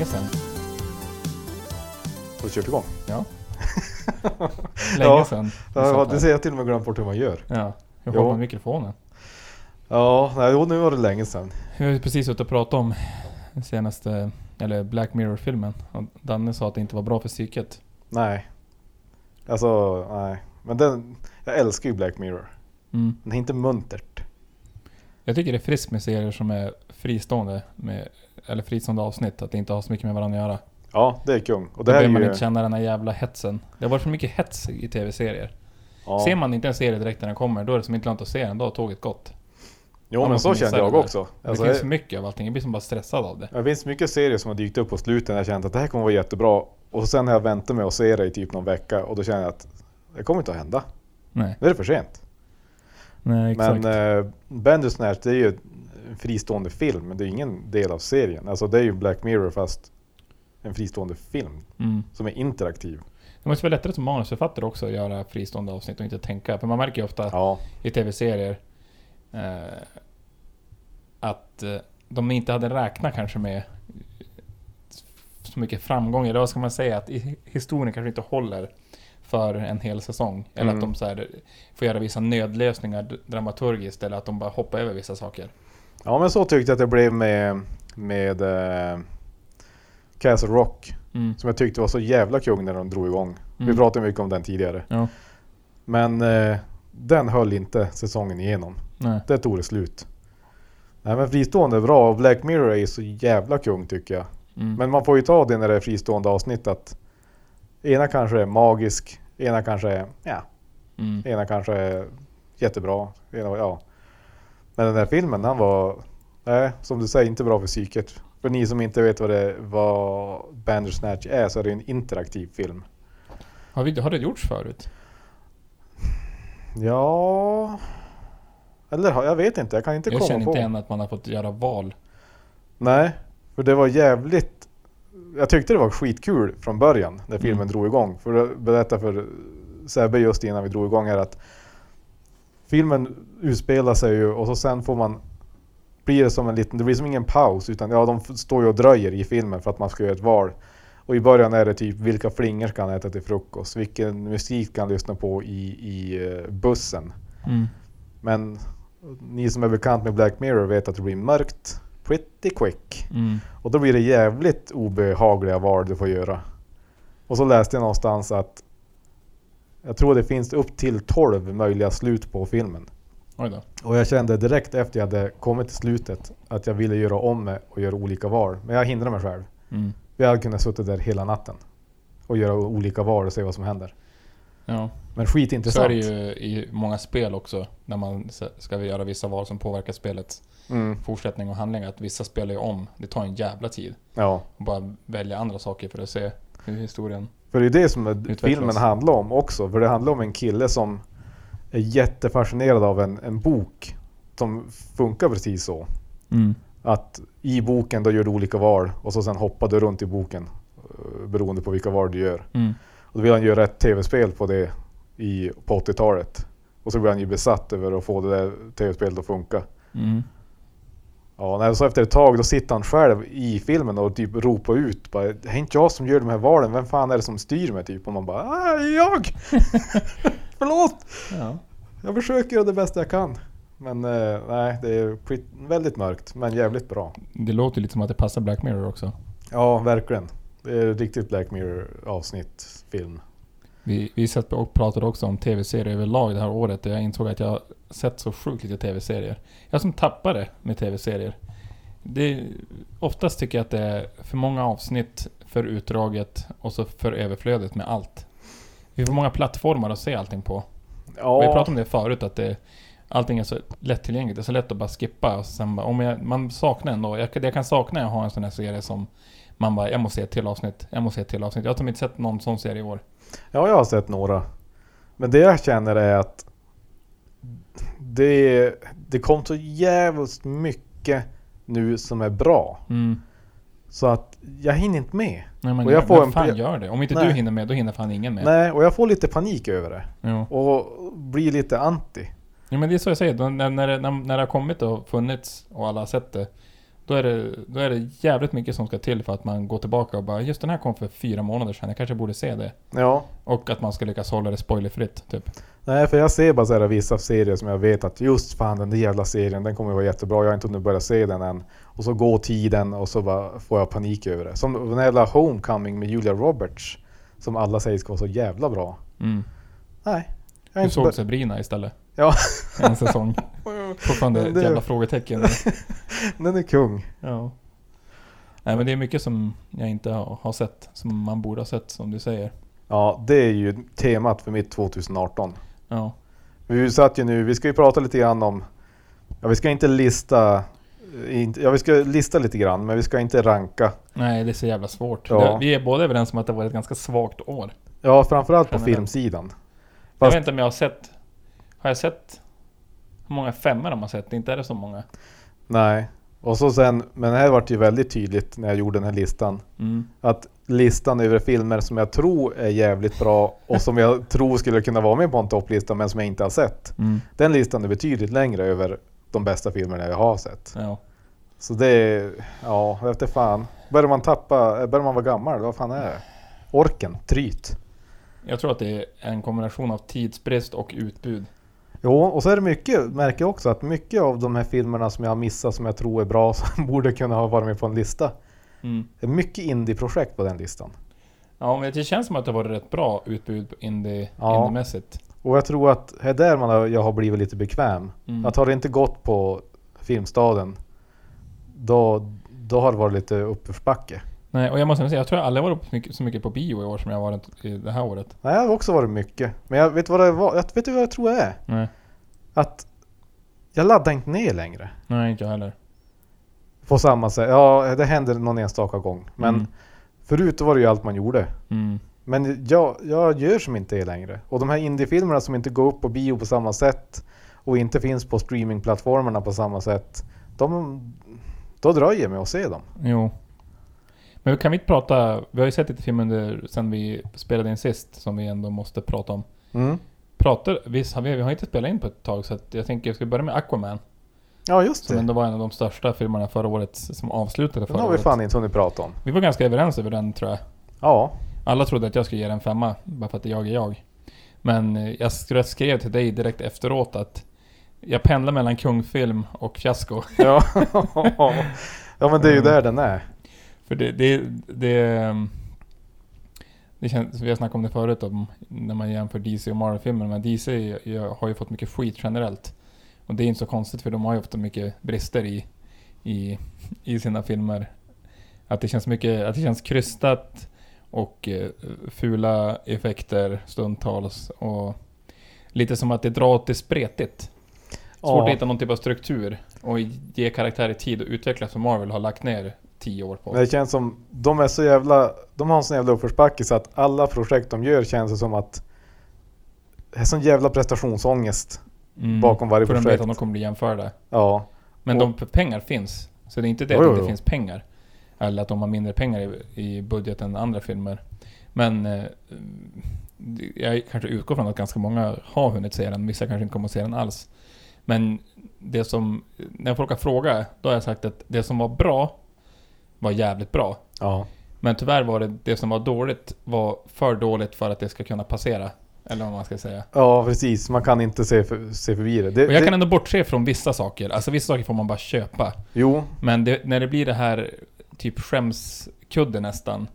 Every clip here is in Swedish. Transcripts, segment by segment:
länge sedan. Har du kört igång? Ja. länge Ja. sedan. Ja, det ser jag till och med glömt bort hur man gör. Ja, jag Jo. har med mikrofonen. Ja, nej, nu var det länge sedan. Vi har precis ute och pratat om den senaste, eller Black Mirror-filmen. Och Danne sa att det inte var bra för psyket. Nej. Alltså, nej. Men den, jag älskar ju Black Mirror. Mm. Den är inte muntert. Jag tycker det är friskt med serier som är fristående, med, eller fristående avsnitt. Att det inte har så mycket med varandra att göra. Ja, det är kung. Och Då det här är behöver man ju... inte känna den här jävla hetsen. Det har varit för mycket hets i tv-serier. Ja. Ser man inte en serie direkt när den kommer, då är det som inte lönt att se den. Då har tåget gått. Jo, men så kände jag också. Alltså, det finns det, för mycket av allting. Jag blir som bara stressad av det. det finns mycket serier som har dykt upp på slutet när jag känt att det här kommer vara jättebra. Och sen har jag väntat med att se det i typ någon vecka och då känner jag att det kommer inte att hända. Nej, Nu är det för sent. nej exakt. Men eh, Bandersnatch det är ju en fristående film, men det är ingen del av serien. Alltså det är ju Black Mirror fast en fristående film mm. som är interaktiv. Det måste vara lättare som manusförfattare också att göra fristående avsnitt och inte tänka. För man märker ju ofta Ja, i tv-serier eh, att eh, de inte hade räknat kanske med så mycket framgång. Eller vad ska man säga? Att historien kanske inte håller för en hel säsong. Eller Mm. att de så här, får göra vissa nödlösningar dramaturgiskt. Eller att de bara hoppar över vissa saker. Ja men så tyckte jag att det blev med, med eh, Castle Rock. Mm. Som jag tyckte var så jävla kung när de drog igång. Vi Mm. pratade mycket om den tidigare. Ja, Men eh, den höll inte säsongen igenom. nej. Det tog det slut. Nej men fristående är bra och Black Mirror är så jävla kung tycker jag. Mm. Men man får ju ta det när det är fristående avsnitt att ena kanske är magisk, ena kanske är, ja, Mm. ena kanske är jättebra. Ena, ja. Men den här filmen, den var, nej, som du säger, inte bra för psyket. För ni som inte vet vad, det, vad Bandersnatch är så är det en interaktiv film. Har, vi, har det gjorts förut? Ja... Eller jag vet inte, jag kan inte Jag komma känner på. inte igen att man har fått göra val. Nej, för det var jävligt... Jag tyckte det var skitkul från början när filmen Mm. drog igång. För att berätta för Sebbe just innan vi drog igång här att filmen utspelar sig ju och så sen får man blir det som en liten, det blir som ingen paus utan ja, de står ju och dröjer i filmen för att man ska göra ett val. Och i början är det typ vilka flingor ska han äta till frukost? Vilken musik ska han lyssna på i, i eh, bussen? Mm. Men ni som är bekant med Black Mirror vet att det blir mörkt pretty quick. Mm. Och då blir det jävligt obehagliga val du får göra. Och så läste jag någonstans att jag tror det finns upp till 12 möjliga slut på filmen. Och jag kände direkt efter jag hade kommit till slutet att jag ville göra om det och göra olika val. Men jag hindrade mig själv. Mm. Vi hade kunnat sitta där hela natten och göra olika val och se vad som händer. Ja. Men Så skitintressant. är det ju i många spel också. När man ska göra vissa val som påverkar spelets Mm, fortsättning och handling. Att vissa spelar ju om. Det tar en jävla tid. ja. Och bara välja andra saker för att se hur historien... För det är det som Utvecklas. filmen handlar om också. För det handlar om en kille som är jättefascinerad av en, en bok som funkar precis så. Mm. Att i boken då gör du olika val och så sen hoppar du runt i boken eh, beroende på vilka val du gör. Mm. Och då vill han göra ett tv-spel på det i, på 80-talet. Och så blir han ju besatt över att få det där tv-spelet att funka. Mm. Ja, nej, så efter ett tag då sitter han själv i filmen och typ ropar ut bara, Det är inte jag som gör de här valen, vem fan är det som styr mig? Typ. Och man bara ah, jag! Förlåt! Ja. Jag försöker göra det bästa jag kan. Men eh, nej, det är väldigt mörkt men jävligt bra. Det låter lite som att det passar Black Mirror också. Ja, verkligen. Det är riktigt Black Mirror avsnitt, film. Vi, vi satt och pratade också om tv-serier överlag det här året. Och jag insåg att jag sett så sjukt lite tv-serier. Jag som tappade med tv-serier. Det, oftast tycker jag att det är för många avsnitt, för utdraget och så för överflödet med allt. Vi har för många plattformar att se allting på. Ja, Vi pratade om det förut, att det, allting är så lättillgängligt. Det är så lätt att bara skippa. Och sen bara, om jag, man saknar ändå. Jag, kan- jag kan sakna att ha en sån här serie som man bara, jag måste se ett till avsnitt. Jag måste se ett till avsnitt. Jag har inte sett någon sån serie i år. ja, jag har sett några. Men det jag känner är att det, det kom så jävligt mycket nu som är bra. Mm. Så att jag hinner inte med. Nej men Och jag får en fan gör det? Om inte Nej. du hinner med, då hinner fan ingen med. Nej, och jag får lite panik över det. Jo. Och blir lite anti. Ja men det är så jag säger, då, när, när, när, när det har kommit och funnits och alla har sett det. Då är, det, då är det jävligt mycket som ska till för att man går tillbaka och bara just den här kom för fyra månader sedan, jag kanske borde se det. Ja. Och att man ska lyckas hålla det spoilerfritt, typ. Nej, för jag ser bara så här vissa serier som jag vet att just fan den där jävla serien, den kommer vara jättebra. Jag har inte hunnit börja se den än. Och så går tiden och så bara får jag panik över det. Som den jävla Homecoming med Julia Roberts. Som alla säger ska vara så jävla bra. Mm. Nej. Jag Du såg Sabrina istället. Ja. En säsong. Fortfarande ett jävla frågetecken. Den är kung. Ja. Nej men det är mycket som jag inte har, sett, som man borde ha sett som du säger. Ja, det är ju temat för mitt 2018. Ja. Vi satt ju nu, vi ska ju prata lite grann om, ja vi ska inte lista, inte- ja vi ska lista lite grann, men vi ska inte ranka. Nej det är så jävla svårt. Ja. Vi är båda överens om att det var ett ganska svagt år. Ja, framförallt på Generellt. filmsidan. Jag Fast- vet inte om jag har sett... Har jag sett... Hur många femmor har man sett? Inte är det så många. Nej. Och så sen, men det här vart ju väldigt tydligt när jag gjorde den här listan. Mm. Att listan över filmer som jag tror är jävligt bra och som jag tror skulle kunna vara med på en topplista men som jag inte har sett. Mm. Den listan är betydligt längre över de bästa filmerna jag har sett. Ja. Så det är, ja, inte fan. Börjar man tappa, börjar man vara gammal, vad fan är det? Orken, tryt. Jag tror att det är en kombination av tidsbrist och utbud. Jo, och så är det mycket, märker jag också att mycket av de här filmerna som jag har missat som jag tror är bra som borde kunna ha varit med på en lista. Mm. Det är mycket indie-projekt på den listan. Ja men det känns som att det var rätt bra utbud indie, Ja. indiemässigt. Och jag tror att det är där man har, jag har blivit lite bekväm. Mm. Att har det inte gått på Filmstaden, då, då har det varit lite uppförsbacke. Nej, och jag måste säga, jag tror jag aldrig varit på mycket, så mycket på bio i år som jag varit i det här året. Nej, jag har också varit mycket. Men jag vet vad det var, jag vet du vad jag tror det är? Nej, Att jag laddar inte ner längre. nej inte jag heller. På samma sätt. Ja, det händer någon enstaka gång. Men Mm. förut var det ju allt man gjorde. Mm. Men jag, jag gör som inte det längre. Och de här indiefilmerna som inte går upp på bio på samma sätt och inte finns på streamingplattformarna på samma sätt. De, då dröjer jag med att se dem. Jo. Men kan vi inte prata, vi har ju sett lite film under, sen vi spelade in sist, som vi ändå måste prata om. Mm. Pratar, visst har vi, vi har inte spelat in på ett tag så att jag tänker jag ska börja med Aquaman. Ja, just Som det. ändå var en av de största filmerna förra året, som avslutade Den förra har vi året. fan inte hunnit prata om. Vi var ganska överens över den tror jag. Ja, Alla trodde att jag skulle ge den en femma, bara för att jag är jag. Men eh, jag skrev- skrev till dig direkt efteråt att jag pendlar mellan kungfilm och fiasko. ja. ja men det är ju Mm. där den är. För det, det, det, det känns, vi har snackat om det förut om när man jämför DC och Marvel-filmer. Men DC har ju fått mycket skit generellt. Och det är inte så konstigt för de har ju ofta mycket brister i, i, i sina filmer. Att det känns mycket, att det känns krystat och eh, fula effekter stundtals. Och lite som att det drar åt det spretigt. Svårt Ja. att hitta någon typ av struktur och ge karaktärer tid att utvecklas som Marvel har lagt ner tio år på. Det känns som, de är så jävla, de har en sån jävla uppförsbacke så att alla projekt de gör känns det som att det är sån jävla prestationsångest Mm. bakom varje För de vet projekt. att de kommer bli jämförda. Ja, Men Och- de pengar finns. Så det är inte det Jo, att det inte finns pengar. Eller att de har mindre pengar i, i budget än andra filmer. Men eh, jag kanske utgår från att ganska många har hunnit se den. Vissa kanske inte kommer att se den alls. Men det som, när folk har frågat, då har jag sagt att det som var bra var jävligt bra. ja. Men tyvärr var det, det som var dåligt var för dåligt för att det ska kunna passera. Eller vad man ska säga. Ja, precis. Man kan inte se, för, se förbi det. det, Och jag det kan ändå bortse från vissa saker. Alltså vissa saker får man bara köpa. Jo, Men det, när det blir det här typ skämskudde nästan.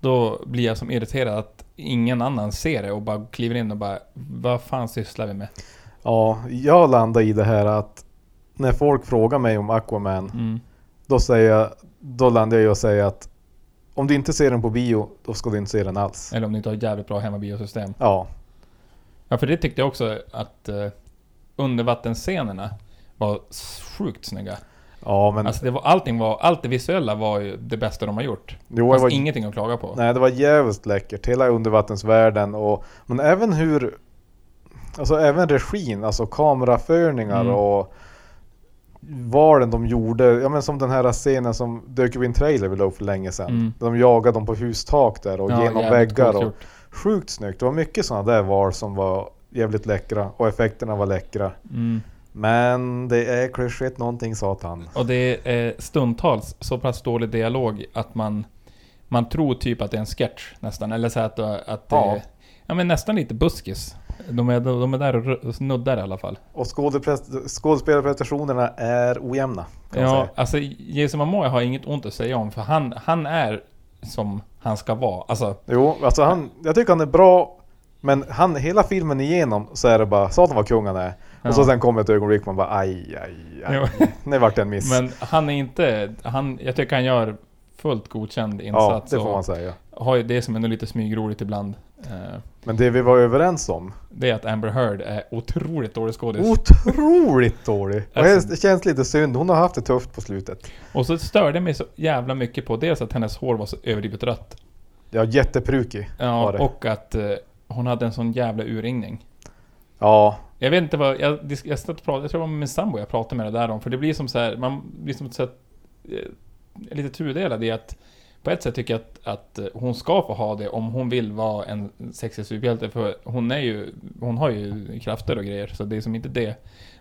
Då blir jag som irriterad att ingen annan ser det och bara kliver in och bara Vad fan sysslar vi med? ja, jag landar i det här att när folk frågar mig om Aquaman, Mm. då, säger jag, då landar jag i att säga att om du inte ser den på bio, då ska du inte se den alls. Eller om ni inte har ett jävligt bra hemmabiosystem. Ja, Ja för det tyckte jag också att uh, undervattensscenerna var sjukt snygga. ja men Alltså det var, allting var, allt det visuella var ju det bästa de har gjort. jo, Det det fanns var, ingenting att klaga på. nej, det var jävligt läckert. Hela undervattensvärlden och men även hur Alltså även regin, alltså kameraförningar Mm. och valen de gjorde, ja men som den här scenen som dök upp i en trailer vi la för länge sedan. Mm. De jagade dem på hustak där och Ja, genom väggar. Och, gjort. sjukt snyggt. Det var mycket sådana där val som var jävligt läckra och effekterna var läckra. Mm. Men det är klyschigt någonting satan. Och det är stundtals så pass dålig dialog att man, man tror typ att det är en sketch nästan. Eller så att, att det Ja. är ja, men nästan lite buskis. De är, de är där och snuddar i alla fall. Och skådespelarprestationerna är ojämna. Ja, säga. alltså Jason Momoa har inget ont att säga om för han, han är som han ska vara. Alltså, Jo, alltså han, jag tycker han är bra. Men han, hela filmen igenom så är det bara satan vad kung han är. Och så Ja. sen kommer ett ögonblick man bara aj, aj, aj. Jo. Det vart en miss. men han är inte... Han, jag tycker han gör fullt godkänd ja, insats. det får man säga. har ju det som är lite smygroligt ibland. Eh, Men det vi var överens om, det är att Amber Heard är otroligt dålig skådis. otroligt dålig. Alltså- det känns lite synd, hon har haft det tufft på slutet. Och så störde det mig så jävla mycket på dels att hennes hår var så överdrivet rött. Ja, jätteprukig var Ja, det. och att eh, hon hade en sån jävla urringning. Ja, Jag vet inte vad, jag, jag, satt och pratade, jag tror det var med min sambo jag pratade med det där om. För det blir som så här, man blir som så här, eh, lite tudelad i att på ett sätt tycker jag att, att eh, hon ska få ha det om hon vill vara en sexig superhjälte. För hon är ju, hon har ju krafter och grejer, så det är som inte det.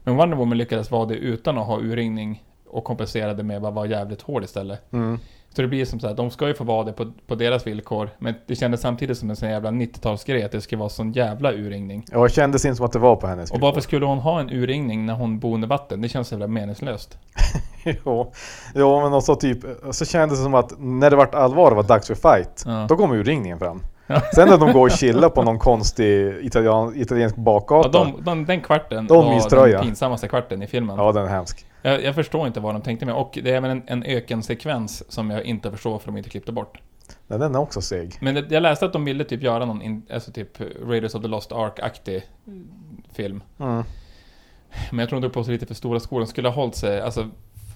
Men Wonder Woman lyckades vara det utan att ha urringning och kompenserade med att vara jävligt hård istället. mm. Så det blir som så här, de ska ju få vara det på, på deras villkor. Men det kändes samtidigt som en sån jävla 90-talsgrej att det ska vara sån jävla urringning. ja det kändes inte som att det var på hennes Och varför skulle hon ha en urringning när hon bor under vatten? Det känns så jävla meningslöst. jo. jo, men också typ, så kändes det som att när det vart allvar och var dags för fight, Ja. då kom ju ringningen fram. Ja. Sen när de går och chillar på någon konstig italian, italiensk Ja, bakgata. de, de, den kvarten De var den pinsammaste kvarten i filmen. Ja, den är hemsk. Jag, jag förstår inte vad de tänkte med. Och det är även en, en ökensekvens som jag inte förstår för de inte klippte bort. Nej, den är också seg. Men det, jag läste att de ville typ göra någon, in, alltså typ Raiders of the Lost Ark-aktig film. Mm. Men jag tror de drog på sig lite för stora skor. De skulle ha hållit sig, alltså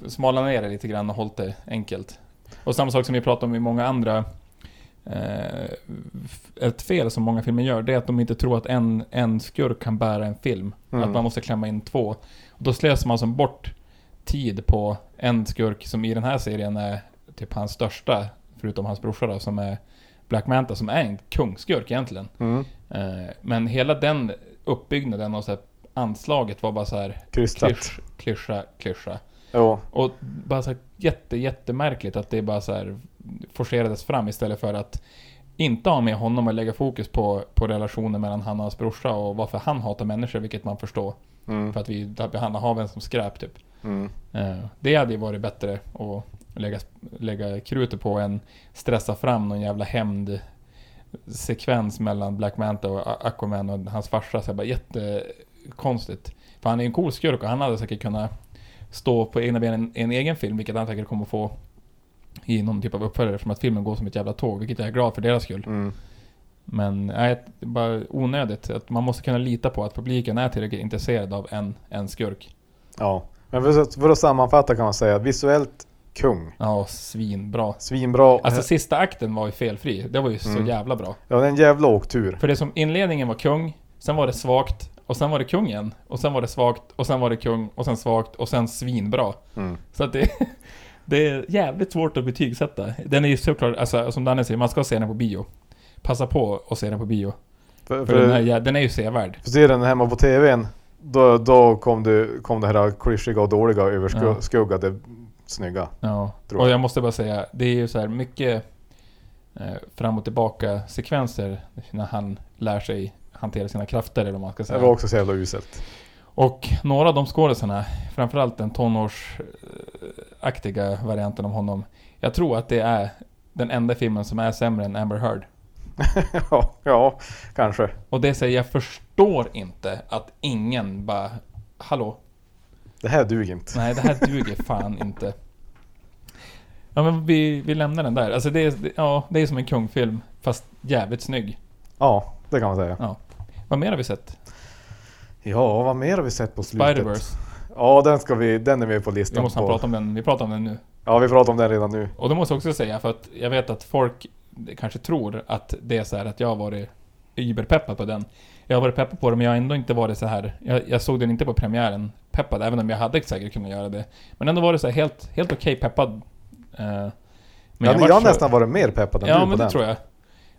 smala ner det lite grann och hållit det enkelt. Och samma sak som vi pratar om i många andra eh, ett fel som många filmer gör, det är att de inte tror att en, en skurk kan bära en film. Mm. Att man måste klämma in två. Och då slösar man som bort tid på en skurk som i den här serien är typ hans största, förutom hans brorsa då, som är Black Manta, som är en kungskurk egentligen. Mm. Eh, men hela den uppbyggnaden och så anslaget var bara så här Krystat. klysch, klyscha, klyscha. Jo. Och bara så här jätte, jättemärkligt att det bara så här forcerades fram istället för att inte ha med honom och lägga fokus på, på relationen mellan han och hans brorsa och varför han hatar människor, vilket man förstår. Mm. För att vi behandlar haven som skräp typ. Mm. Eh, det hade ju varit bättre att lägga, lägga krutet på än stressa fram någon jävla hämnd sekvens mellan Black Manta och Aquaman och hans farsa. Så bara jättekonstigt. För han är en cool skurk och han hade säkert kunnat stå på egna ben i en, en egen film, vilket han säkert kommer få i någon typ av uppföljare, som att filmen går som ett jävla tåg, vilket jag är glad för deras skull. Mm. Men nej, det är bara onödigt. Att man måste kunna lita på att publiken är tillräckligt intresserad av en, en skurk. Ja. Men för, att- sammanfatta kan man säga visuellt kung. Ja, svinbra. Svinbra. Alltså sista akten var ju felfri. Det var ju så Mm. jävla bra. ja, det är en jävla åktur. För det som inledningen var kung, sen var det svagt, och sen var det kung igen. Och sen var det svagt, och sen var det kung, och sen svagt, och sen svinbra. Mm. Så att det, det är jävligt svårt att betygsätta. Den är ju såklart, alltså som Danne säger, man ska se den på bio. Passa på att se den på bio. För, För den, för, är, jä- den är ju sevärd. för ser den hemma på TVn, då, då kom, det, kom det här klyschiga och dåliga Ja. överskuggade snygga. Ja, Tror och jag. jag måste bara säga, det är ju så här mycket eh, fram och tillbaka sekvenser när han lär sig hantera sina krafter eller vad man ska Det säga. var också så jävla uselt. Och några av de skådisarna, framförallt den tonårsaktiga varianten av honom, jag tror att det är den enda filmen som är sämre än Amber Heard. ja, ja, kanske. Och det säger jag förstår inte att ingen bara Hallå? Det här duger inte. Nej, det här duger fan inte. Ja men vi, vi lämnar den där. Alltså det är, ja, det är som en kungfilm, fast jävligt snygg. Ja, det kan man säga. Vad mer har vi sett? Ja, vad mer har vi sett på slutet? Spider-Verse. Ja, den, ska vi, den är med på Vi listan. måste på. prata om den. Vi pratar om den nu. Ja, vi pratar om den redan nu. Och det måste jag också säga, för att jag vet att folk kanske tror att det är så här att jag har varit überpeppad på den. Jag har varit peppad på den, men jag har ändå inte varit så här. Jag, jag såg den inte på premiären peppad, även om jag hade säkert kunnat göra det. Men ändå var det så här helt, helt okej peppad. Eh, men Men jag, jag har så- nästan varit mer peppad än Ja, du på men det den. tror jag.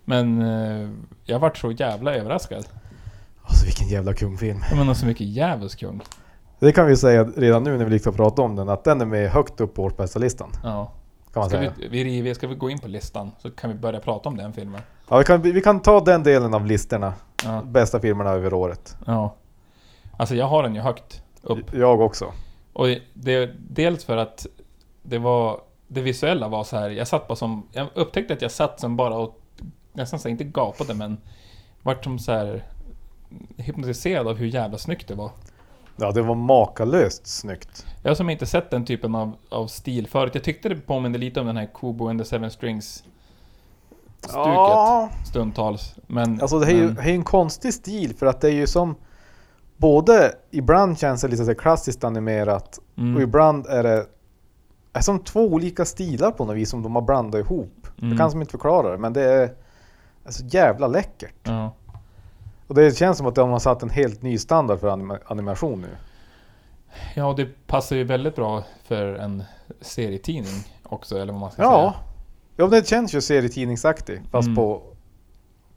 Men eh, jag vart så jävla överraskad. Alltså vilken jävla kungfilm. Jag menar så mycket djävulskung. Det kan vi säga redan nu när vi liksom pratar om den, att den är med högt upp på årsbästa-listan. Ja. Kan man Ska säga. vi, vi, river- ska vi gå in på listan så kan vi börja prata om den filmen. Ja, vi, kan, vi kan ta den delen av listorna. Ja. Bästa filmerna över året. ja. Alltså jag har den ju högt upp. Jag också. Och det, dels för att det var... Det visuella var så här. jag satt bara som... Jag upptäckte att jag satt som bara och nästan så här, inte gapade men vart som så här hypnotiserad av hur jävla snyggt det var. Ja, det var makalöst snyggt. Jag har som inte sett den typen av, av stil förut. Jag tyckte det påminde lite om den här Kubo and the Seven Strings stuket Ja, stundtals. Men, alltså det är ju men, det är en konstig stil för att det är ju som Både ibland känns det lite så klassiskt animerat mm, och ibland är det är som två olika stilar på något vis som de har blandat ihop. mm, Jag kan som inte förklara det men det är, är så jävla läckert. ja. Och det känns som att de har satt en helt ny standard för anima- animation nu. ja, och det passar ju väldigt bra för en serietidning också, eller vad man ska Ja. säga. Ja, det känns ju serietidningsaktigt fast Mm. på,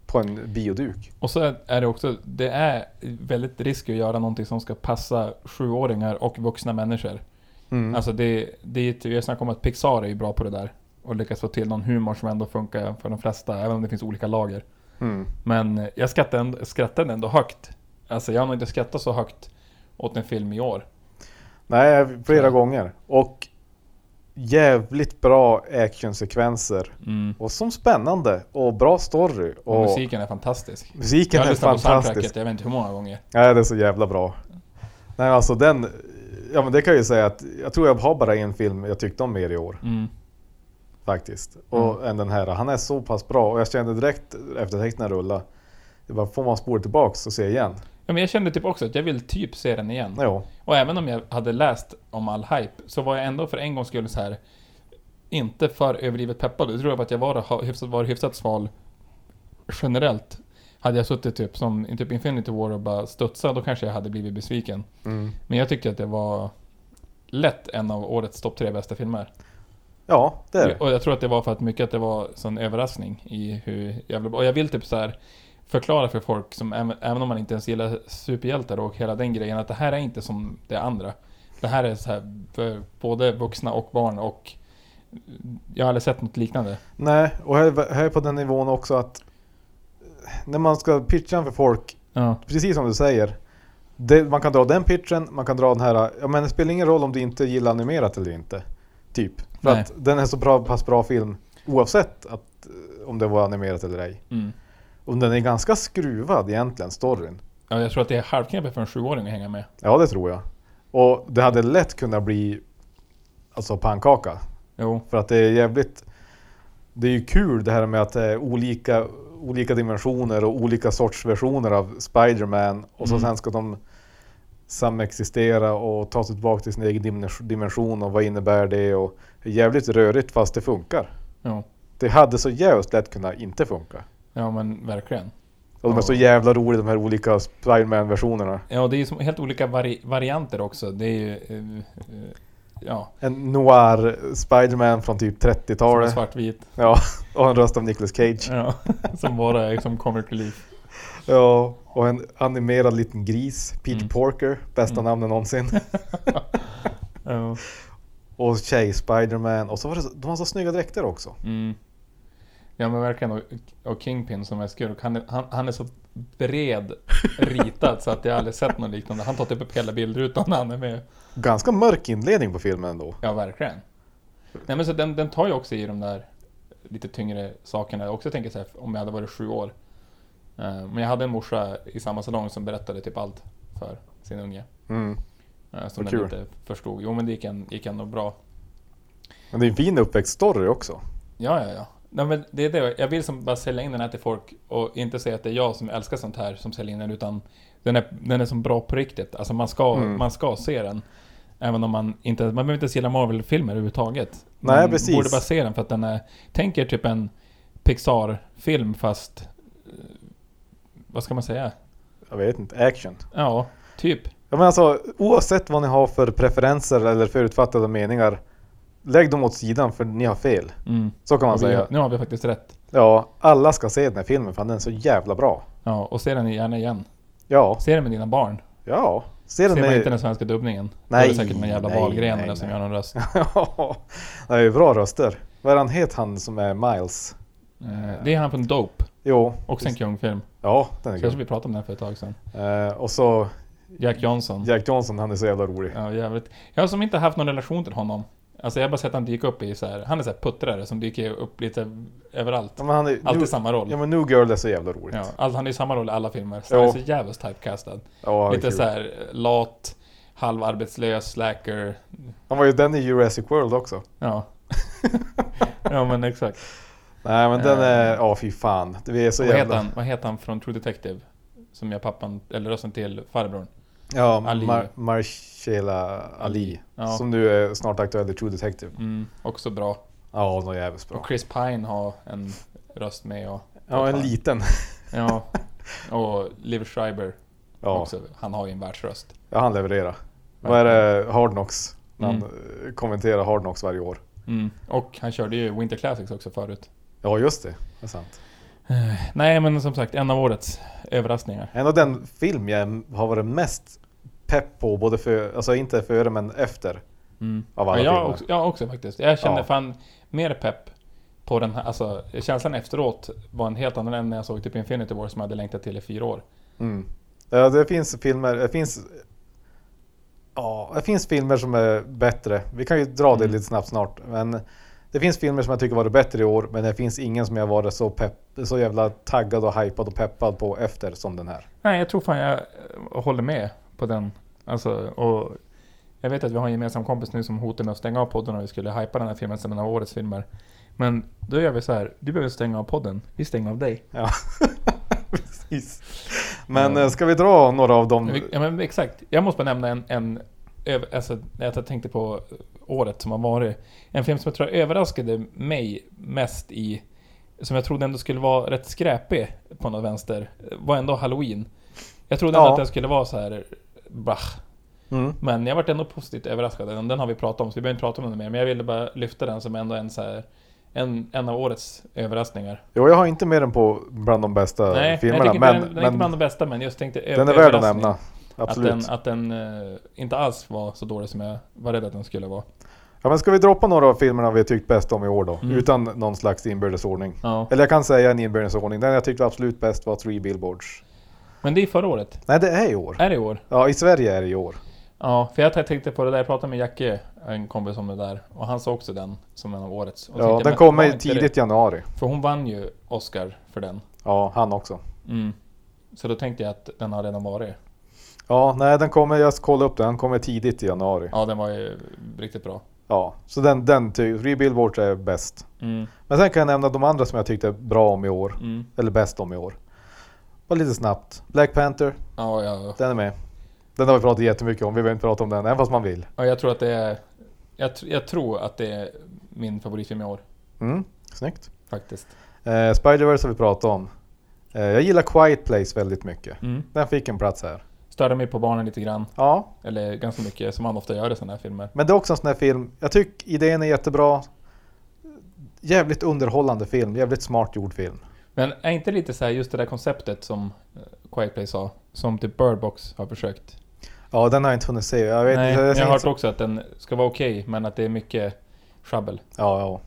på en bioduk. Och så är det också, det är väldigt riskigt att göra någonting som ska passa sjuåringar och vuxna människor. Mm. Alltså det, det är ju, jag snackar om att Pixar är ju bra på det där. Och lyckas få till någon humor som ändå funkar för de flesta, även om det finns olika lager. Mm. Men jag skrattade ändå, skrattade ändå högt. Alltså jag har nog inte skrattat så högt åt en film i år. Nej, flera Ja. gånger. Och jävligt bra actionsekvenser. Mm. Och som spännande och bra story. Och, Och musiken är fantastisk. musiken jag är på fantastisk. soundtracket, jag vet inte hur många gånger. Nej, det är så jävla bra. Nej, alltså den... Ja, men det kan jag ju säga att jag tror jag har bara en film jag tyckte om mer i år. Mm. Faktiskt. Och än den här. Han är så pass bra och jag kände direkt efter texterna rulla. Det bara, får man spåra tillbaks och se igen? Ja, men jag kände typ också att jag vill typ se den igen. Ja. Och även om jag hade läst om all hype, så var jag ändå för en gångs skull så här inte för överdrivet peppad. Jag tror jag att jag var hyfsat, var hyfsat sval generellt. Hade jag suttit typ som typ Infinity War och bara studsat, då kanske jag hade blivit besviken. Mm. Men jag tyckte att det var lätt en av årets topp tre bästa filmer. Ja, det är det. Och jag tror att det var för att mycket att det var sån överraskning i hur jävla bra... Och jag vill typ så här förklara för folk som, även, om man inte ens gillar superhjältar och hela den grejen, att det här är inte som det andra. Det här är så här för både vuxna och barn och jag har aldrig sett något liknande. Nej, och här, här är på den nivån också att när man ska pitcha för folk, Ja. precis som du säger. Det, man kan dra den pitchen, man kan dra den här, ja men det spelar ingen roll om du inte gillar animerat eller inte. Typ. För Nej. att den är så bra, pass bra film oavsett att, eh, om det var animerat eller ej. Mm. Och den är ganska skruvad egentligen, storyn. ja. Jag tror att det är halvknepigt för en sjuåring att hänga med. Ja, det tror jag. Och det hade lätt kunnat bli alltså pannkaka. Jo. För att det är jävligt... Det är ju kul det här med att det är olika, olika dimensioner och olika sorts versioner av Spider-Man. Och så Mm. sen ska de samexistera och ta sig tillbaka till sin egen dimens- dimension och vad innebär det? Och det är jävligt rörigt fast det funkar. Jo. Det hade så jävligt lätt kunnat inte funka. Ja men verkligen. Och de är Ja. så jävla roliga de här olika Spider-Man-versionerna. Ja, det är ju helt olika vari varianter också. Det är ju... eh, eh, ja, En noir Spider-Man från typ som är 30-talet. svartvit. Ja, och en röst av Nicolas Cage. Ja, som bara är som comic relief. Ja, och en animerad liten gris. Peter Mm. Porker, bästa Mm. namnet någonsin. Ja. och tjej Spider-Man. Och så var det de har så snygga dräkter också. Mm. Ja men verkligen. Och, och Kingpin som är skurk, han han, han är så bred ritad så att jag aldrig sett något liknande. Han tar typ upp hela bildrutan när han är med. Ganska mörk inledning på filmen ändå. Ja, verkligen. Nej men så den, den tar ju också i de där lite tyngre sakerna. Jag också tänker så här, om jag hade varit sju år. Eh, Men jag hade en morsa i samma salong som berättade typ allt för sin unge. Mm. eh, Som den kul. inte förstod. Jo men det gick, en, gick ändå bra. Men det är en fin uppväxtstory också. Ja, ja, ja. Nej, men det är det. Jag vill som bara sälja in den här till folk och inte säga att det är jag som älskar sånt här som säljer in den utan den är, den är som bra på riktigt. Alltså man ska, Mm. man ska se den. Även om man inte, man behöver inte gilla Marvel-filmer överhuvudtaget. Nej, man precis. borde bara se den för att den är, tänk er typ en Pixar-film fast, vad ska man säga? Jag vet inte, action. Ja, typ. Ja, men alltså, oavsett vad ni har för preferenser eller förutfattade meningar. Lägg dem åt sidan för ni har fel. Mm. Så kan man vi, säga. nu har vi faktiskt rätt. Ja, alla ska se den här filmen för den är så jävla bra. Ja, och se den gärna igen. Ja, Se den med dina barn. ja. Ser Ser den man med... inte den svenska dubbningen? Nej, Då är det säkert någon jävla nej, Wahlgren nej, som gör någon röst. Ja, det är ju bra röster. Vad är han het han som är Miles? Eh, Det är han från Dope, Jo. också en Kung-film. Ja, den är Kanske kul. vi pratade om den för ett tag sedan. Eh, och så Jack Johnson. Jack Johnson, han är så jävla rolig. Ja, jävligt. Jag har som inte haft någon relation till honom. Alltså jag har bara sett han dyka upp i så här. han är så här puttrare som dyker upp lite överallt. Ja, men han är, Alltid nu, samma roll. ja men New Girl är så jävla roligt. Ja, allt, han är i samma roll i alla filmer. Så Ja. han är så jävligt typecastad. Ja, Lite så här lat, halvarbetslös, slacker. Han var ju den i Jurassic World också. Ja. ja men exakt. Nej men den Eh. är, ja fy fan. Det är så Vad heter, jävla... han, vad heter han från True Detective? Som gör pappan, eller rösten till farbrorn. Ja, Ali. Mar- Marcella Ali. Ja. Som nu är snart aktuell i True Detective. Mm, också bra. Ja, hon är jävligt bra. Och Chris Pine har en röst med och... Ja, en liten. Ja. Och Liv Schreiber Ja, också. Han har ju en världsröst. ja han levererar. Vad är det? Hard Knocks. Han eh, kommenterar Hard Knocks varje år. Mm. Och han körde ju Winter Classics också förut. Ja, just det. Det är sant. Nej men som sagt, en av årets överraskningar. En av den film jag har varit mest pepp på, både för, alltså inte före men efter. Mm. Av alla ja, jag, filmer. också, jag också faktiskt. Jag kände Ja. fan mer pepp på den här, alltså känslan efteråt var en helt annan än när jag såg typ Infinity War som jag hade längtat till i fyra år. Mm. Ja, det finns filmer, det finns... Ja, det finns filmer som är bättre. Vi kan ju dra det Mm. lite snabbt snart. Men det finns filmer som jag tycker varit bättre i år, men det finns ingen som jag varit så, pepp, så jävla taggad och hypad och peppad på efter som den här. Nej, jag tror fan jag eh, håller med på den. Alltså, och jag vet att vi har en gemensam kompis nu som hotar med att stänga av podden om vi skulle hypa den här filmen som en av årets filmer. Men då gör vi så här. du behöver stänga av podden, vi stänger av dig. Ja, precis. Men eh, ska vi dra några av dem? Ja men exakt. Jag måste bara nämna en, en alltså, jag tänkte på året som har varit. En film som jag tror överraskade mig mest i, som jag trodde ändå skulle vara rätt skräpig på något vänster, var ändå Halloween. Jag trodde ändå Ja. att den skulle vara så här bah. Mm. Men jag vart ändå positivt överraskad. Den den har vi pratat om, så vi behöver inte prata om den mer. Men jag ville bara lyfta den som ändå en så här, en, en av årets överraskningar. Jo, jag har inte med den på bland de bästa Nej, filmerna. inte Men, den, den är inte men bland de bästa, men just tänkte den är värd att nämna. Absolut. Att den, att den eh, inte alls var så dålig som jag var rädd att den skulle vara. Ja, men ska vi droppa några av filmerna vi tyckt bäst om i år då? Mm. Utan någon slags inbördes ordning. Ja. Eller jag kan säga en inbördes ordning. Den jag tyckte var absolut bäst var Three Billboards. Men det är förra året. Nej, det är i år. Är det i år? Ja, i Sverige är det i år. Ja, för jag tänkte på det där, jag pratade med Jacke, en kompis om det där. Och han sa också den som en av årets. Och Ja, den kommer tidigt i januari. För hon vann ju Oscar för den. Ja, han också. Mm. Så då tänkte jag att den har redan varit. Ja, nej, den kommer, jag kollade upp den, den kommer tidigt i januari. Ja, den var ju riktigt bra. Ja, så den, den ty- Three Billboards är bäst. Mm. Men sen kan jag nämna de andra som jag tyckte bra om i år. Mm. Eller bäst om i år. Bara lite snabbt. Black Panther, Ja, ja, den är med. Den har vi pratat jättemycket om, vi behöver inte prata om den, även fast man vill. ja, jag tror att det är... Jag, jag tror att det är min favoritfilm i år, Mm, snyggt. faktiskt. Eh, Spider-Verse har vi pratat om. Eh, jag gillar Quiet Place väldigt mycket. Mm. Den fick en plats här. Störde mig på barnen lite grann. Ja, Eller ganska mycket, som man ofta gör i sådana här filmer. men det är också en sån här film. Jag tycker idén är jättebra. Jävligt underhållande film, jävligt smart gjord film. Men är inte lite så här just det där konceptet som eh, Quiet Place sa, som typ Bird Box har försökt? Ja, den har jag inte hunnit se. Jag vet Nej, jag ser har hört så- också att den ska vara okej, men att det är mycket sjabbel. Ja, ja.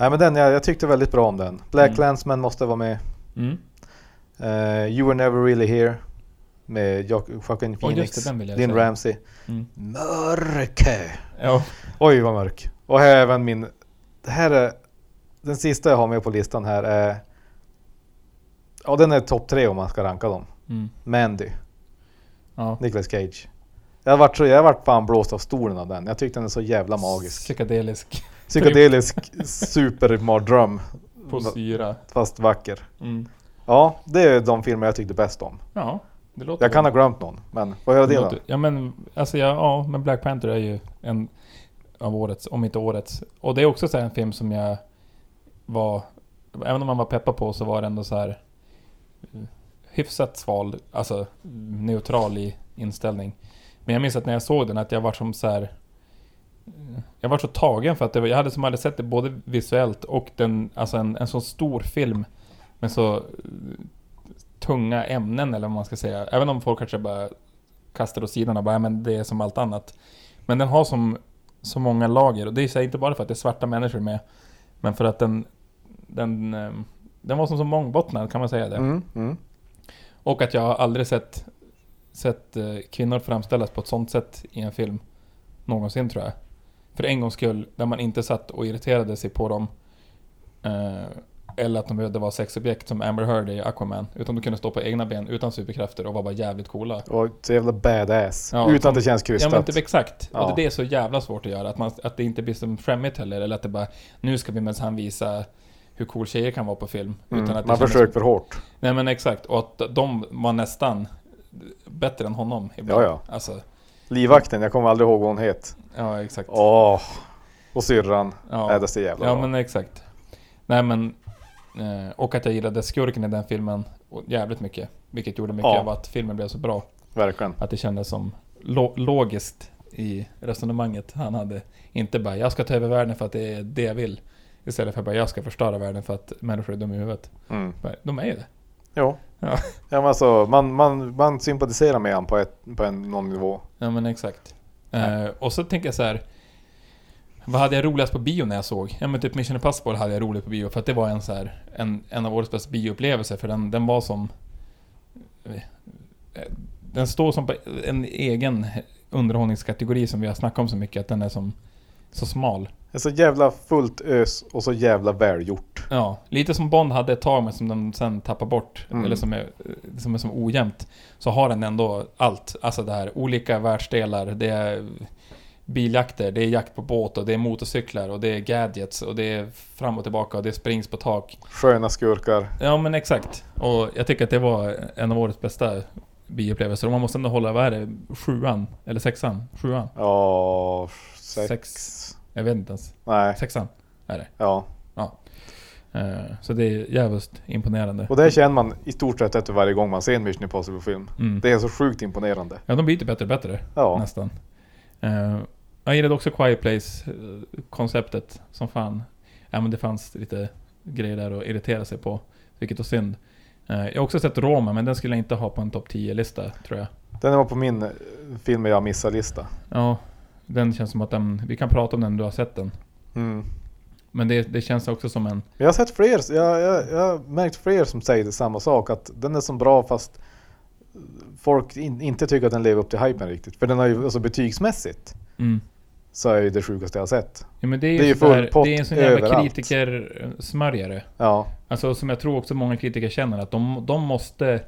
Nej, men den, jag, jag tyckte väldigt bra om den. Black Mm. Clansman måste vara med. Mm. Eh, you were never really here. Med jo- Joaquin Phoenix. just det. Ramsey. Mm. Mörke. Ja. Oj vad mörk. Och här även min... Det här är... Den sista jag har med på listan här är... Ja den är topp tre om man ska ranka dem. Mm. Mandy. ja. Nicolas Cage. Jag har varit, jag varit fan blåst av stolen av den. Jag tyckte den är så jävla magisk. Psykedelisk. Psykedelisk supermardröm. På syra. Fast vacker. Mm. Ja, det är de filmer jag tyckte bäst om. Ja, Jag kan ha bra. glömt någon, men vad gör det då? låter- Ja men, alltså ja, ja, men Black Panther är ju en av årets, om inte årets. Och det är också så här en film som jag var, även om man var peppad på så var det ändå så här eh, hyfsat sval, alltså neutral i inställning. Men jag minns att när jag såg den att jag var som så här eh, jag var så tagen för att det var, jag hade som aldrig sett det både visuellt och den, alltså en, en så stor film med så eh, tunga ämnen eller vad man ska säga. Även om folk kanske bara kastar åt sidan och bara, "Ja, men det är som allt annat. Men den har som, så många lager och det är så här inte bara för att det är svarta människor med, men för att den, den, eh, den var som så mångbottnad, kan man säga det? Mm, mm. Och att jag har aldrig sett, sett eh, kvinnor framställas på ett sånt sätt i en film någonsin tror jag. För en gångs skull, där man inte satt och irriterade sig på dem. Eh, eller att de behövde vara sexobjekt som Amber Heard i Aquaman. Utan de kunde stå på egna ben utan superkrafter och var bara jävligt coola. Och så jävla badass. Ja, Utan som- att det känns Ja krystat. men typ exakt. Ja. Och det är så jävla svårt att göra. Att, man, att det inte blir som skämmigt heller. Eller att det bara, nu ska vi minsann visa hur cool tjejer kan vara på film. mm. Utan att Man försöker för hårt. Nej men exakt, och att de var nästan bättre än honom ibland. Ja, ja. Alltså, Livvakten, jag kommer aldrig ihåg vad hon het. ja exakt. Åh! Och syrran. ja. Nej, det är jävla ja bra. men exakt. Nej men, och att jag gillade skurken i den filmen jävligt mycket. Vilket gjorde mycket Ja. av att filmen blev så bra. Verkligen. Att det kändes som lo- logiskt i resonemanget han hade. Inte bara, jag ska ta över världen för att det är det jag vill. Istället för bara, jag ska förstöra världen för att människor är dumma i huvudet. Mm. De är ju det. Jo. Ja. Ja. men alltså, man, man, man sympatiserar med honom på, ett, på en, någon nivå. Ja men exakt. Eh, och så tänker jag så här. Vad hade jag roligast på bio när jag såg? Ja men typ Mission Impossible hade jag roligt på bio för att det var en så här, en, en av årets bästa bioupplevelser för den, den var som... eh, Den står som på en egen underhållningskategori som vi har snackat om så mycket att den är som så smal. Det är så jävla fullt ös och så jävla välgjort. Ja, lite som Bond hade ett tag men som de sen tappar bort. Mm. Eller som är, som är som ojämnt. Så har den ändå allt. Alltså det här, olika världsdelar. Det är biljakter, det är jakt på båt och det är motorcyklar och det är gadgets och det är fram och tillbaka och det springs på tak. Sköna skurkar. Ja men exakt. Och jag tycker att det var en av årets bästa bioupplevelser. Man måste ändå hålla, vad är det? Sjuan? Eller sexan? Sjuan? Ja, sex. Sex. Jag vet inte ens. Nej, Sexan är det. ja. Eh, Så det är jävligt imponerande. Och det känner man i stort sett efter varje gång man ser en Mission Impossible-film. Mm. Det är så sjukt imponerande. Ja, de blir lite bättre och bättre. Ja. Nästan. Eh, jag gillade också Quiet Place-konceptet som fan. Ja, men det fanns lite grejer där att irritera sig på. Vilket var synd. Eh, jag har också sett Roma, men den skulle jag inte ha på en topp 10-lista, tror jag. Den var på min eh, filmer jag missar-lista. Ja, den känns som att den... Vi kan prata om den, du har sett den. Mm. Men det, det känns också som en... Jag har sett fler, jag, jag, jag har märkt fler som säger samma sak. Att den är så bra fast folk in, inte tycker att den lever upp till hypen riktigt. För den har ju, alltså betygsmässigt, Mm. Så är ju det sjukaste jag har sett. Ja, men det är Det är ju så där- full pott det är en sån jävla överallt. kritiker-smörjare. Ja, Alltså som jag tror också många kritiker känner att de, de måste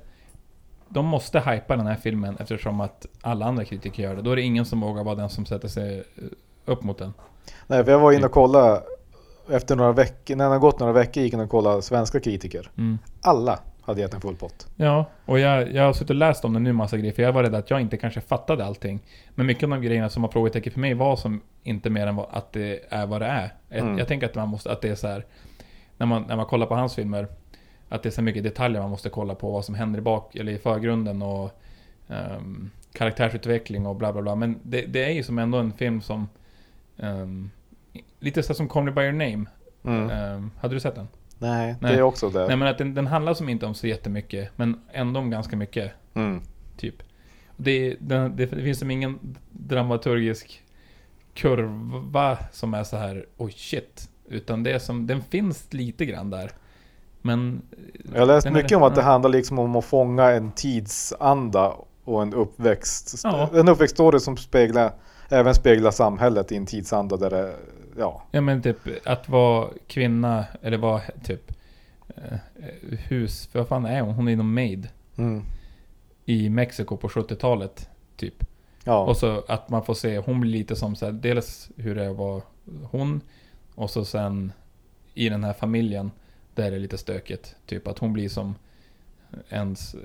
De måste hypa den här filmen eftersom att alla andra kritiker gör det. Då är det ingen som vågar vara den som sätter sig eh, upp mot den. nej för jag var inne och kollade efter några veckor, när det har gått några veckor gick jag in och kollade svenska kritiker. Mm. Alla hade gett en full pott. Ja, och jag, jag har suttit och läst om det nu massa grejer för jag var rädd att jag inte kanske fattade allting. Men mycket av de grejerna som var frågetecken för mig var som inte mer än att det är vad det är. Jag, Mm. jag tänker att man måste, att det är så här när man, när man kollar på hans filmer att det är så mycket detaljer man måste kolla på vad som händer i bak eller i förgrunden och ehm, karaktärsutveckling och bla bla bla. Men det, det är ju som ändå en film som ehm, lite så som Call Me By Your Name. Mm. Ehm, hade du sett den? Nej, Nej. det är också det. Nej men att den, den handlar som inte om så jättemycket men ändå om ganska mycket. Mm. Typ. Det, det, det, det finns som ingen dramaturgisk kurva som är så här oj shit. Utan det är som, den finns lite grann där. Men... Jag har läst den är- mycket om att det handlar liksom om att fånga en tidsanda och en uppväxt. Ja. En uppväxtstory som speglar, även speglar samhället i en tidsanda där det, ja. Ja men typ att vara kvinna, eller vara typ eh, hus, för vad fan är hon? Hon är någon maid Mm. i Mexiko på 70-talet. Typ. Ja. Och så att man får se, hon blir lite som så här, dels hur det var hon och så sen i den här familjen där är det lite stökigt. Typ att hon blir som ens...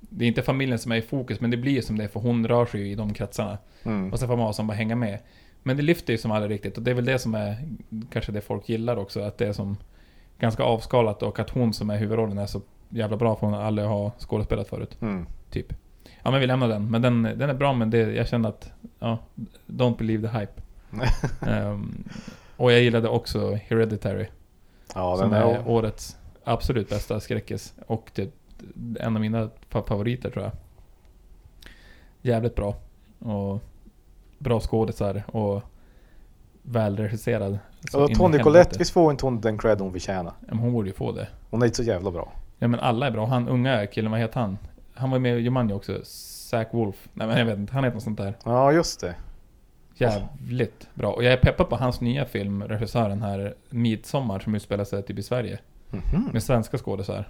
Det är inte familjen som är i fokus men det blir som det är för hon rör sig ju i de kretsarna. Mm. Och sen får man som bara hänga med. Men det lyfter ju som aldrig riktigt och det är väl det som är kanske det folk gillar också. Att det är som ganska avskalat och att hon som är huvudrollen är så jävla bra för hon aldrig har skådespelat förut. Mm. Typ. Ja men vi lämnar den. Men den, den är bra men det, jag känner att, ja, don't believe the hype. Ehm, och jag gillade också Hereditary. Ja, som är är, årets absolut bästa skräckis. Och det, en av mina fa- favoriter tror jag. jävligt bra. Och bra skådisar och välregisserad. I Tony. Collette, visst får inte hon den cred hon förtjänar? Ja, men hon borde ju få det. Hon är inte så jävla bra. Ja men alla är bra. Han unga killen, vad heter han? Han var med i Jumanji också. Zack Wolf. Nej men jag vet inte, han heter något sånt där. Ja, just det. Jävligt bra. Och jag är peppad på hans nya film, regissören här, Midsommar, som utspelar sig typ i Sverige. Mhm. Med svenska skådisar.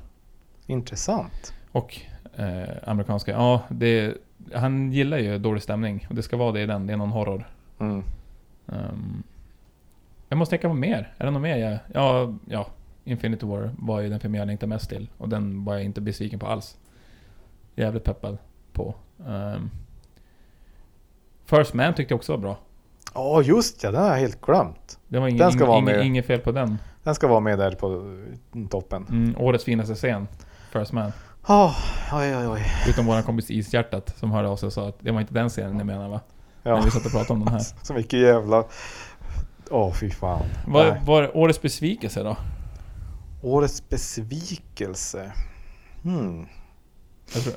Intressant. Och eh, amerikanska. Ja, det, han gillar ju dålig stämning. Och det ska vara det i den. Det är någon horror. Mm. Ehm, jag måste tänka på mer. Är det något mer jag... Ja, ja. Infinity War var ju den film jag längtade mest till. Och den var jag inte besviken på alls. Jävligt peppad på. Ehm, First Man tyckte jag också var bra. Ja, just ja, den har jag helt glömt. Det var ingen, Den ska ing, vara ing, med. inget fel på den. Den ska vara med där på toppen. Mm, årets finaste scen. First Man. Oh, oj, oj, oj. Utom våran kompis Ishjärtat som hörde av sig och sa att det var inte den scenen ni menade va? När Ja, vi satt och pratade om den här. så mycket jävla... Åh, fy fan. Vad Nej. var årets besvikelse då? Årets besvikelse. Hmm. Jag tror,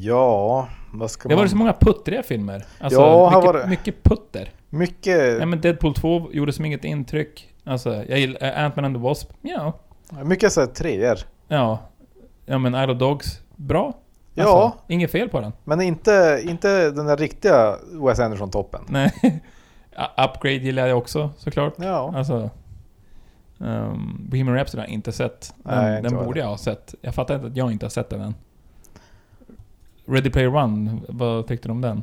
Ja, vad ska det var man... så många puttriga filmer. Alltså, Ja, här mycket, var det- mycket putter. Mycket, Ja, men Deadpool 2 gjorde som inget intryck. Alltså, jag gillar Ant-Man and the Wasp. Ja. mycket såhär treor. Ja. Ja men Isle of Dogs. Bra. Ja, Alltså, inget fel på den. men inte, inte den där riktiga Wes Anderson-toppen. Nej. Upgrade gillar jag också såklart. Ja, Alltså... Um, Bohemian Rhapsody har jag inte sett. Den, Nej, inte den jag borde jag ha sett. Jag fattar inte att jag inte har sett den än. Ready Player One, vad tyckte du om den?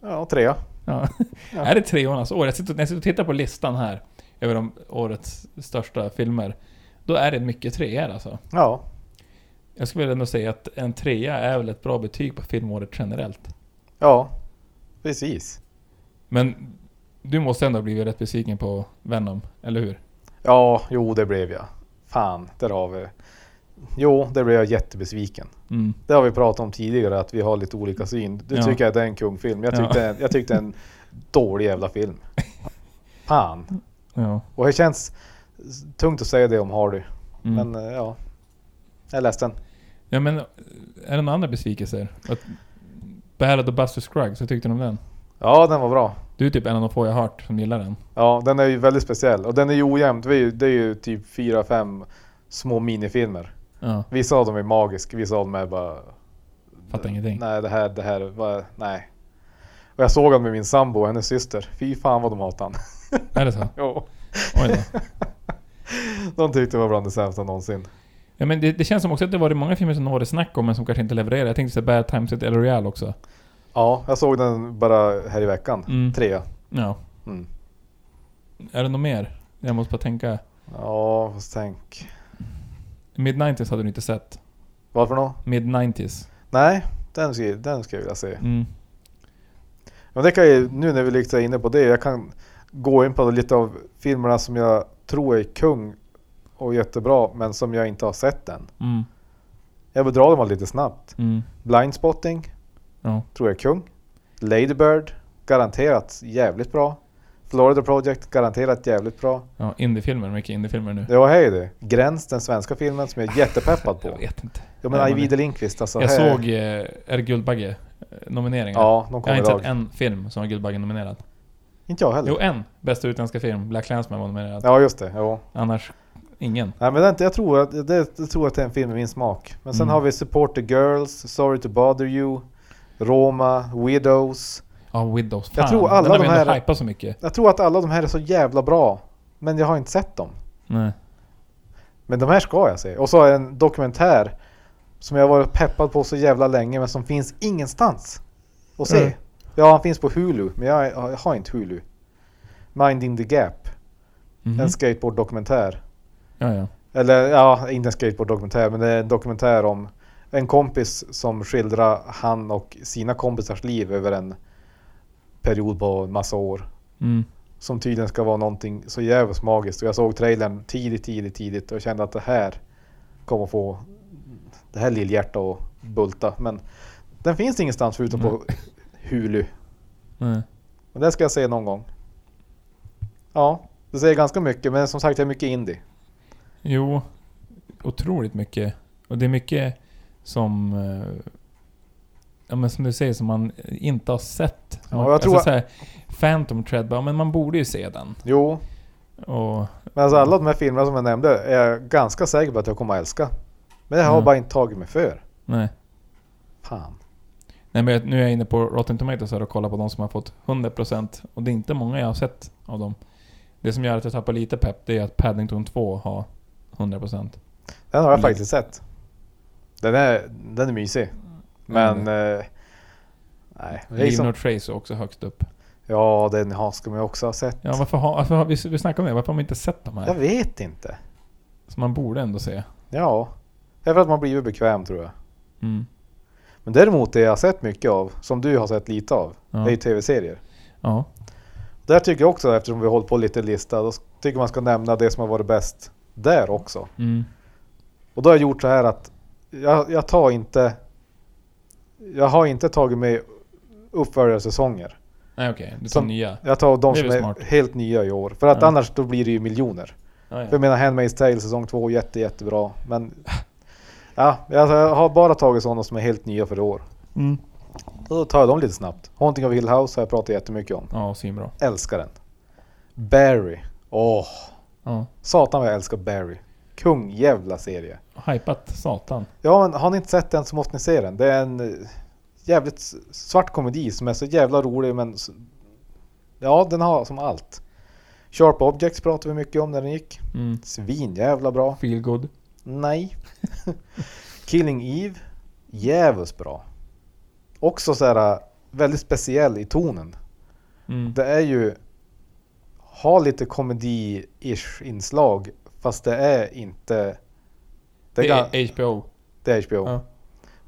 ja trea. Ja. Ja. är det treornas år? Jag sitter, när jag sitter och tittar på listan här över de årets största filmer. Då är det mycket treor alltså. Ja, Jag skulle ändå säga att en trea är väl ett bra betyg på filmåret generellt. ja, precis. Men du måste ändå ha blivit rätt besviken på Venom, eller hur? Ja, jo det blev jag. Fan, där har vi Jo, det blev jag jättebesviken. Mm. Det har vi pratat om tidigare, att vi har lite olika syn. Du Ja. tycker att det är en kungfilm. Jag Ja. tyckte, jag tyckte en dålig jävla film. Fan. Ja. Och det känns tungt att säga det om Hardy. Mm. Men eh, ja, jag är ledsen. Ja men, är det några andra besvikelser? Att Ballad of Buster Scruggs, vad tyckte du om den? Ja, den var bra. Du är typ en av de få jag har hört som gillar den. Ja, den är ju väldigt speciell. Och den är ju ojämnt. Det är ju, det är ju typ fyra, fem små minifilmer. Ja, Vissa av dem är magiska, vissa av dem är bara... fattar ingenting. Nej, det här, det här var... Nej. Och jag såg den med min sambo och hennes syster. Fy fan vad de hatade han. Är det så? Jo. Oj då. De tyckte det var bland det sämsta någonsin. Ja men det, det känns som också att det var många filmer som det var det snack om men som kanske inte levererar. Jag tänkte säga Bad Times at El Royale också. Ja, jag såg den bara här i veckan. Mm. Trea. Ja. Mm. Är det något mer? Jag måste bara tänka. Ja, fast tänk. Mid-90s hade du inte sett. Varför då? Mid-90s. Nej, den ska, den ska jag vilja se. Mm. Men det kan ju, nu när vi liksom är inne på det, jag kan gå in på lite av filmerna som jag tror är kung och jättebra, men som jag inte har sett än. Mm. Jag vill dra dem lite snabbt. Mm. Blindspotting, Ja. tror jag är kung. Lady Bird, garanterat jävligt bra. Florida Project, garanterat jävligt bra. Ja, indiefilmer. Mycket indiefilmer nu. Ja, hej det. Gräns, den svenska filmen som jag är jättepeppad på. Jag vet inte. Ja men Ajvide Lindqvist alltså. jag här- såg, eh, är det Guldbagge? eh, Nomineringar? Ja, de jag har inte idag. sett en film som var Guldbagge nominerad. Inte jag heller. Jo, en! Bästa utländska film. Black Clansman var nominerad. Ja just det, jo. Annars, ingen. Nej men det, jag tror, att, det, jag tror att det är en film med min smak. Men sen Mm. har vi Support the Girls, Sorry to Bother You, Roma, Widows. Ja, Widows. Jag Fan, tror alla den har de här- så mycket. Jag tror att alla de här är så jävla bra. Men jag har inte sett dem. Nej. Men de här ska jag se. Och så är det en dokumentär som jag har varit peppad på så jävla länge men som finns ingenstans att se. Mm. Ja, han finns på Hulu, men jag, jag har inte Hulu. Minding the Gap, Mhm. en skateboarddokumentär. Ja, ja. Eller ja, inte en skateboarddokumentär, men det är en dokumentär om en kompis som skildrar han och sina kompisars liv över en period på en massa år. Mm. Som tydligen ska vara någonting så jävligt magiskt. Och jag såg trailern tidigt, tidigt, tidigt och kände att det här kommer få det här lillhjärta att bulta. Men den finns ingenstans förutom på Hulu. Nej. Och det ska jag se någon gång. Ja, det säger ganska mycket, men som sagt det är mycket indie. Jo, otroligt mycket. Och det är mycket som... eh, ja, men som du säger, som man inte har sett. Ja, Man, jag tror alltså, att- Phantom Thread, ja, men man borde ju se den. Jo, Och, men alltså alla de här filmerna som jag nämnde är jag ganska säker på att jag kommer att älska. Men jag har Mm. bara inte tagit mig för. nej. Fan. nej men nu är jag inne på Rotten Tomatoes här och kollar på de som har fått 100% och det är inte många jag har sett av dem. Det som gör att jag tappar lite pepp, det är att Paddington 2 har 100%. Den har jag Mm. faktiskt sett. Den är, den är mysig. Men... Eh, nej. Leave som, No Trace är också högst upp. ja, den har ska man ju också ha sett. Ja, varför har, har vi, vi snackade om det, varför har man inte sett de Jag här? vet inte. Som man borde ändå se. Ja. Det är för att man blivit bekväm tror jag. Mm. Men däremot det jag har sett mycket av, som du har sett lite av, Ja. det är ju tv-serier. ja. Där tycker jag också, eftersom vi har hållit på lite lista, då tycker man ska nämna det som har varit bäst där också. Mm. Och då har jag gjort så här att jag, jag tar inte... Jag har inte tagit med uppföljarsäsonger. Nej okej, du tar Som- nya. Jag tar de som är smart. helt nya i år. För att Ja. annars då blir det ju miljoner. Ja, För ja. jag menar Handmaid's Tale säsong 2, jätte jättebra. Men... Ja, jag har bara tagit sådana som är helt nya för i år. Mm. Och då tar jag dem lite snabbt. Haunting of Hill House har jag pratat jättemycket om. Ja, svinbra. Älskar den. Barry. Åh, Ja. satan vad jag älskar Barry. Kung jävla serie. Hypat satan. Ja, men har ni inte sett den så måste ni se den. Det är en eh, jävligt svart komedi som är så jävla rolig men... Ja, den har som allt. Sharp Objects pratade vi mycket om när den gick. Mm. Svin jävla bra. Feel good. Nej. Killing Eve. Jävligt bra. Också så här äh, väldigt speciell i tonen. Mm. Det är ju... Har lite komedi-ish inslag fast det är inte... Det är, Det är HBO. det är HBO. Ja.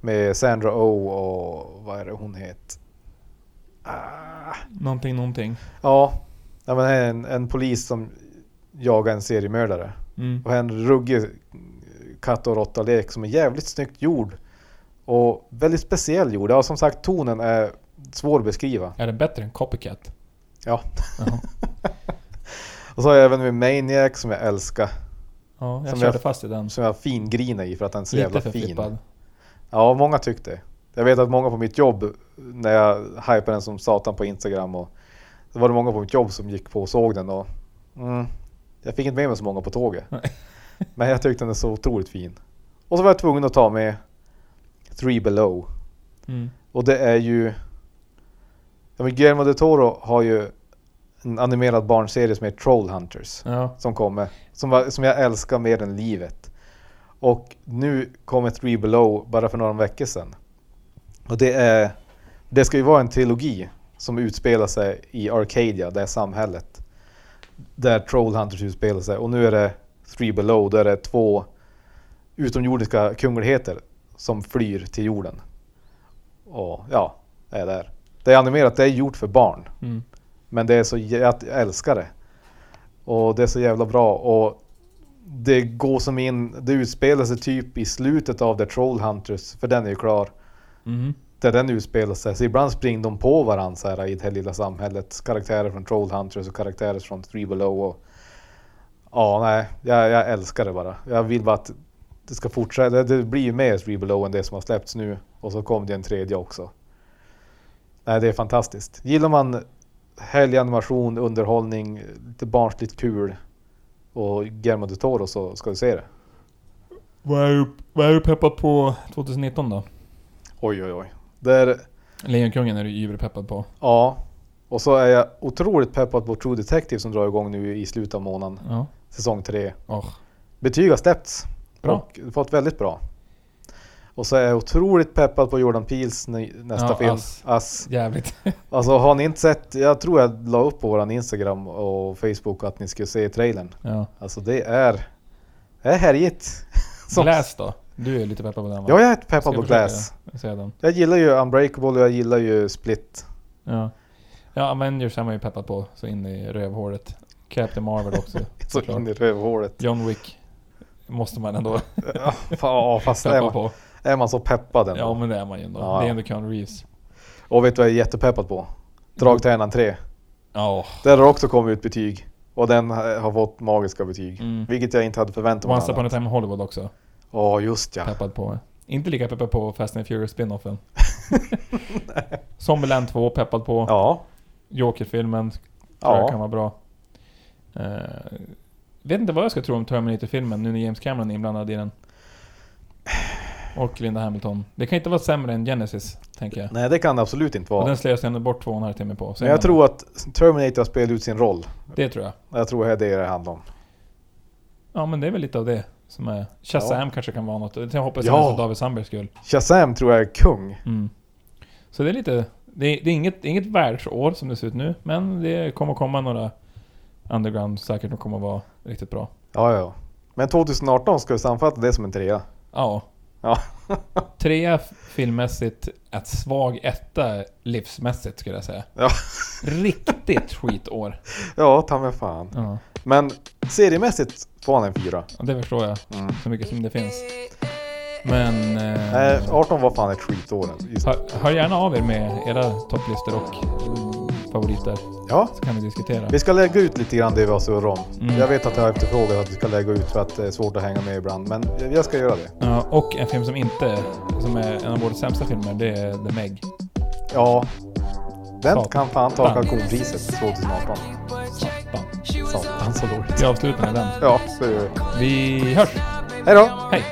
Med Sandra Oh och vad är det hon heter? Ah, Någonting, någonting. ja, ja men det är en, en polis som jagar en seriemördare. Mm. Och en ruggig katt och råtta-lek som är jävligt snyggt gjord. Och väldigt speciell gjord. Ja, som sagt tonen är svår att beskriva. Är det bättre än Copycat? Ja. Jaha. Och så har jag även med Maniac som jag älskar. Ja, jag Som körde jag- fast i den. Som jag fingrinar i för att den är så jävla Lite för fin. flippad. Ja, många tyckte. Jag vet att många på mitt jobb, när jag hypade den som satan på Instagram och det var det många på mitt jobb som gick på och såg den och mm, jag fick inte med mig så många på tåget. Men jag tyckte den är så otroligt fin. Och så var jag tvungen att ta med Three Below. Mm. Och det är ju... Ja, men Guillermo del Toro har ju en animerad barnserie som heter Trollhunters Ja. som kommer. Som, var, som jag älskar mer än livet. Och nu kommer Three Below bara för några veckor sedan. Och det är... Det ska ju vara en trilogi som utspelar sig i Arcadia, det är samhället. Där Trollhunters utspelar sig. Och nu är det Three Below, där det är två utomjordiska kungligheter som flyr till jorden. Och ja, det är där. Det är animerat, det är gjort för barn. Mm. Men det är så, jag älskar det. Och det är så jävla bra. Och det går som in, det utspelar sig typ i slutet av The Trollhunters, för den är ju klar. Mm. Där den utspelar sig. Så ibland springer de på varandra så här, i det här lilla samhället. Karaktärer från Trollhunters och karaktärer från Three Below. Och, ja, nej, jag, jag älskar det bara. Jag vill bara att det ska fortsätta. Det, det blir ju mer Three Below än det som har släppts nu. Och så kom det en tredje också. Nej, det är fantastiskt. Gillar man härlig animation, underhållning, lite barnsligt kul och Guillermo del Toro så ska du se det. Vad är, du, vad är du peppad på 2019 då? Oj, oj, oj. Där, Lejonkungen är du ivrig-peppad på. ja. Och så är jag otroligt peppad på True Detective som drar igång nu i slutet av månaden. Ja. Säsong 3. Oh. Betyg har släppts. Bra. Och fått väldigt bra. Och så är jag otroligt peppad på Jordan Peels nästa Ja, film. Ass. Ass. Jävligt. Alltså har ni inte sett, jag tror jag la upp på våran Instagram och Facebook att ni skulle se trailern. Ja. Alltså det är, det är härligt. Som- Glass då? Du är lite peppad på den va? Ja, jag är peppad på Glass. Jag gillar ju Unbreakable och jag gillar ju Split. Ja. Ja, Avengers är man ju peppad på så in i rövhålet. Captain Marvel också. Så in i rövhålet. John Wick. Måste man ändå Ja, fa- ja, fast peppa på. Är man så peppad ändå. Ja men det är man ju ändå. Ja. Det är ändå Keanu Reeves. Och vet du vad jag är jättepeppad på? Dragtärnan 3. Ja. Där har också kommit ut betyg. Och den har fått magiska betyg. Mm. Vilket jag inte hade förväntat mig. Once upon a time in Hollywood också. Ja, just ja. Peppad på. Inte lika peppad på Fast and Furious spinoffen. Zombieland 2 peppad på. Ja. Joker-filmen tror jag Ja. kan vara bra. Uh, vet inte vad jag ska tro om Terminator-filmen nu när James Cameron är inblandad i den. Och Linda Hamilton. Det kan inte vara sämre än Genesis, tänker jag. Nej, det kan det absolut inte Och vara. den slösade ändå bort två och en halv timme på. Men jag tror att Terminator har spelat ut sin roll. Det tror jag. Jag tror det är det det handlar om. Ja men det är väl lite av det som är... Shazam kanske kan vara något. Jag hoppas Ja. ja. för David Sandbergs skull. Shazam tror jag är kung. Mm. Så det är lite... Det är, det är inget, inget världsår som det ser ut nu, men det kommer komma några underground säkert och kommer vara riktigt bra. Ja, ja. Men 2018 ska vi sammanfatta det som en trea. Ja. Ja. Trea filmmässigt, ett svag etta livsmässigt skulle jag säga. Ja. Riktigt skitår. Ja, ta mig fan. Ja. Men seriemässigt får han en fyra. Och det förstår jag. Mm. Så mycket som det finns. Men... Eh, Nej, 18 var fan ett skitår. Hör, hör gärna av er med era topplistor och favoriter. Ja, Så kan vi diskutera. vi ska lägga ut lite grann det vi har surrat om. Mm. Jag vet att jag har efterfrågat att vi ska lägga ut för att det är svårt att hänga med ibland. Men jag ska göra det. Ja, och en film som inte... Som är en av våra sämsta filmer, det är The Meg. Ja. Den Satan. kan fan ta kalkonpriset 2018. Satan. Satan så dåligt. Vi avslutar med den. Ja, så gör vi. Vi hörs! Hej då! Hej!